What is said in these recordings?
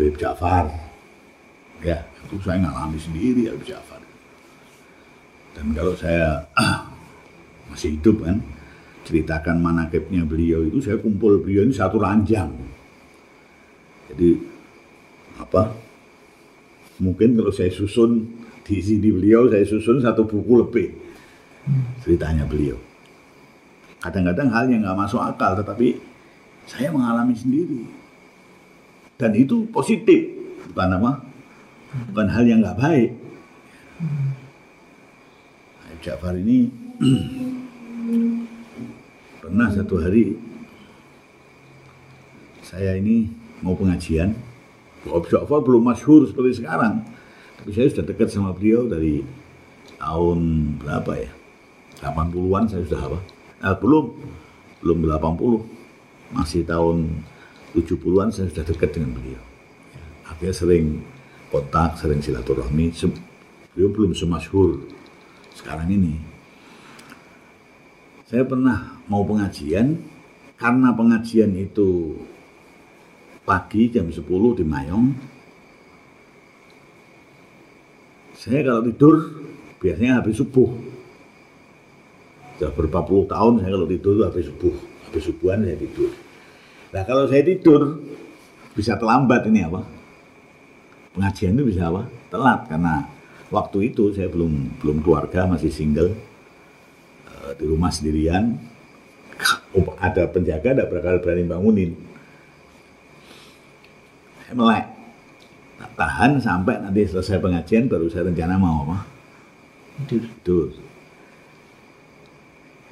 Habib Ja'far. Ya, itu saya ngalami sendiri Habib Ja'far. Dan kalau saya masih hidup kan, ceritakan manakibnya beliau itu saya kumpul beliau ini satu ranjang. Jadi apa? Mungkin kalau saya susun di sini beliau saya susun satu buku lebih ceritanya beliau. Kadang-kadang hal yang nggak masuk akal, tetapi saya mengalami sendiri. Dan itu positif, bukan apa? Bukan hal yang nggak baik. Habib Ja'far ini pernah satu hari saya ini mau pengajian. Habib Ja'far belum masyhur seperti sekarang. Tapi saya sudah dekat sama beliau dari tahun berapa ya? 80-an saya sudah apa? Eh, belum, belum 80. Masih tahun 70-an saya sudah dekat dengan beliau. Ya, Akhirnya sering kontak, sering silaturahmi. Beliau belum semasyhur sekarang ini. Saya pernah mau pengajian, karena pengajian itu pagi jam 10 di Mayong, saya kalau tidur biasanya habis subuh. Sudah berapa puluh tahun saya kalau tidur habis subuh. Habis subuhan saya tidur. Nah kalau saya tidur bisa terlambat ini apa? Pengajian itu bisa apa? Telat karena waktu itu saya belum belum keluarga masih single Eh, di rumah sendirian. Ada penjaga, ada bakal berani bangunin. Saya melek. Tak tahan sampai nanti selesai pengajian baru saya rencana mau apa? Tidur. tidur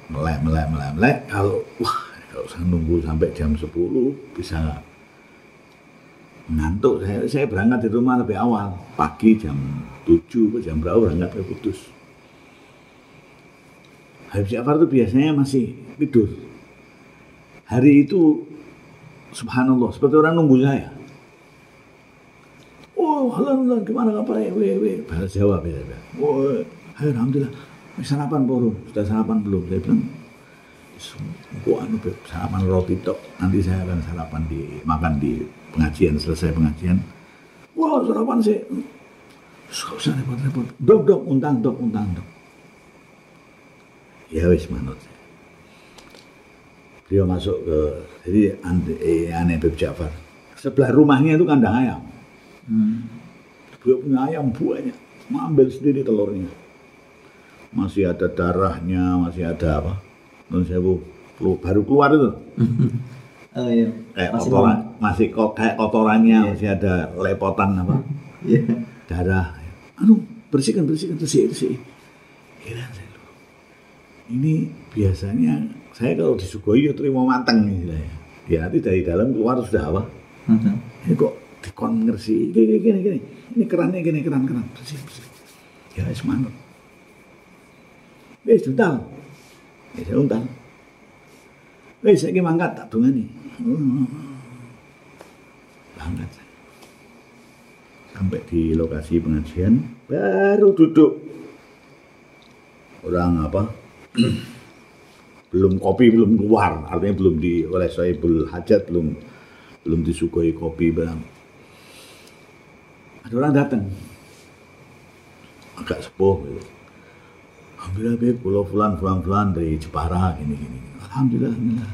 melek melek melek melek kalau wah kalau saya nunggu sampai jam 10 bisa ngantuk saya saya berangkat di rumah lebih awal pagi jam 7 ke jam berapa berangkat ke Kudus Habib Ja'far itu biasanya masih tidur hari itu subhanallah seperti orang nunggu saya Oh, halo, halo, gimana kabarnya? Weh, weh. Bahasa Jawa beda. Oh, ayo, alhamdulillah. Wis sarapan belum? Sudah sarapan belum? Saya bilang, gua anu sarapan roti tok. Nanti saya akan sarapan di makan di pengajian selesai pengajian. Wah, sarapan sih. Gak usah repot-repot. Dok, dok, untang, dok, untang, dok. Ya wis manut. Beliau masuk ke jadi ante, eh, aneh Beb Ja'far. Sebelah rumahnya itu kandang ayam. Hmm. Beliau punya ayam banyak, mengambil sendiri telurnya. Masih ada darahnya, masih ada apa? Non sewu baru keluar itu, Oh iya. kayak Masih kotoran, masih kok kayak kotorannya, Iya. masih ada lepotan apa? Iya. Darah. Anu bersihkan, bersihkan, bersih, bersih. Heran saya loh. Ini biasanya saya kalau disuguhi ya terima matang nih saya. Ya nanti dari dalam keluar sudah apa? Ini kok dikon ngersi gini gini gini ini kerannya gini keran keran bersih bersih ya manut wis untal ya wis saya mangkat tak dungani banget saya. sampai di lokasi pengajian baru duduk. Orang apa? Belum kopi belum keluar. Artinya belum di oleh Soebul Hajat belum belum disuguhi kopi barang ada orang datang. Agak sepuh gitu. Alhamdulillah Beb, pulau fulan fulan fulan dari Jepara gini gini. Alhamdulillah, alhamdulillah.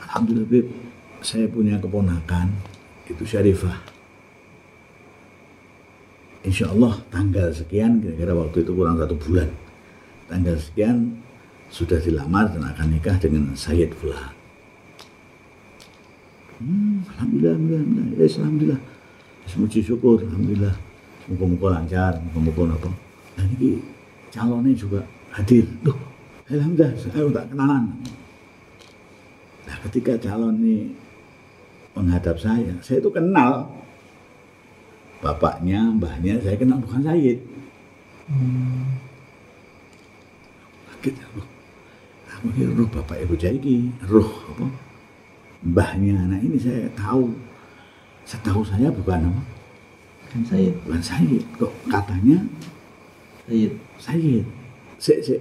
Alhamdulillah Beb, saya punya keponakan itu Syarifah. Insya Allah tanggal sekian kira-kira waktu itu kurang satu bulan. Tanggal sekian sudah dilamar dan akan nikah dengan Sayyid Fulan. Hmm, alhamdulillah, alhamdulillah, alhamdulillah. Yes, alhamdulillah. Semuji syukur, alhamdulillah. Muka-muka lancar, muka-muka apa. Dan ini calonnya juga hadir. Loh, alhamdulillah, saya tak kenalan. Nah, ketika calon ini menghadap saya, saya itu kenal bapaknya, mbahnya, saya kenal bukan Sayyid. Kaget aku. Aku kira roh bapak ibu Jaiki, roh apa? Mbahnya anak ini saya tahu. Setahu saya bukan apa? Kan saya. Bukan Sayyid. Kok katanya Saya. Sayyid. Sik, sik.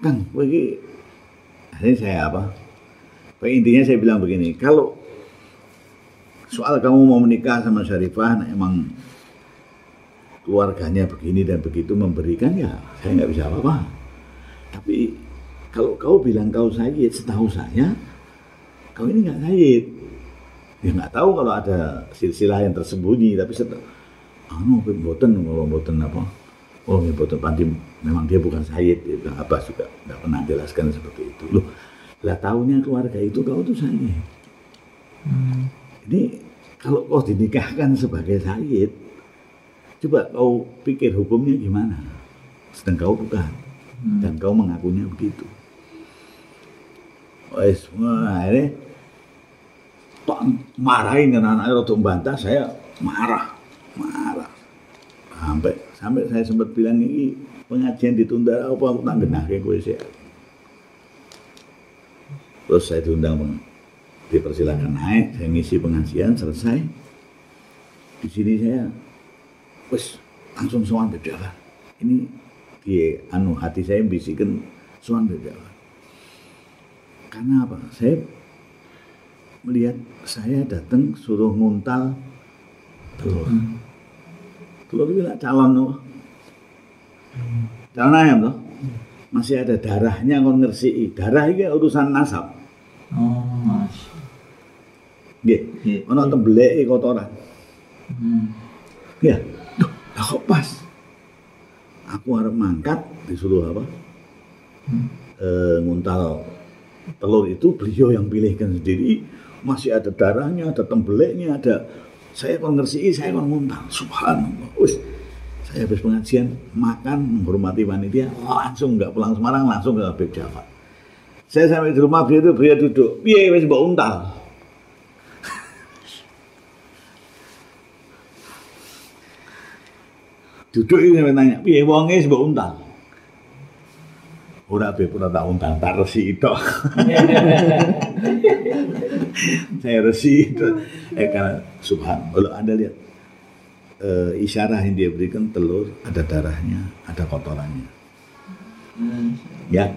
Kang, bagi ini saya apa? Pak intinya saya bilang begini, kalau soal kamu mau menikah sama Syarifah, nah emang keluarganya begini dan begitu memberikan ya saya nggak bisa apa-apa. Tapi kalau kau bilang kau Sayyid, setahu saya kau ini nggak Sayyid. Ya nggak tahu kalau ada silsilah yang tersembunyi, tapi setelah anu boten boten apa oh ya boten panti memang dia bukan Sayyid dia bilang Abbas juga nggak pernah jelaskan seperti itu. Loh lah tahunya keluarga itu kau tuh Sayyid Hmm. ini kalau kau dinikahkan sebagai Sayyid coba kau pikir hukumnya gimana? Sedang kau bukan. Dan kau mengakunya begitu. Wes, wah ini tak marahin kan anaknya untuk membantah saya marah sampai sampai saya sempat bilang ini pengajian ditunda apa? Aku tak genah kayak gue sih terus saya diundang dipersilakan naik saya ngisi pengajian selesai. Di sini saya wes langsung sowan beda ini di anu hati saya bisikan sowan beda karena apa? Saya melihat saya datang suruh nguntal telur telur itu lah calon loh calon ayam loh masih ada darahnya kon ngersi darah ini urusan nasab. Oh, masya. nggih. Ana tembeleke kotoran. Hmm. ya. Duh, lah kok pas? Aku harap mangkat disuruh apa? Hmm. Eh, nguntal telur itu beliau yang pilihkan sendiri. Masih ada darahnya ada tembeleknya ada saya kon ngersi saya nguntal subhanallah. Wis, saya habis pengajian makan menghormati panitia langsung nggak pulang Semarang langsung ke Habib Jafar. Saya sampai di rumah beliau itu beliau duduk. Piye wis mbok untal duduk ini nanya piye wonge mbok untal ora be ora tak untal tak resi itu. Saya resi itu. Eh karena subhan kalau anda lihat eh, isyarah yang dia berikan telur ada darahnya ada kotorannya. Hmm. ya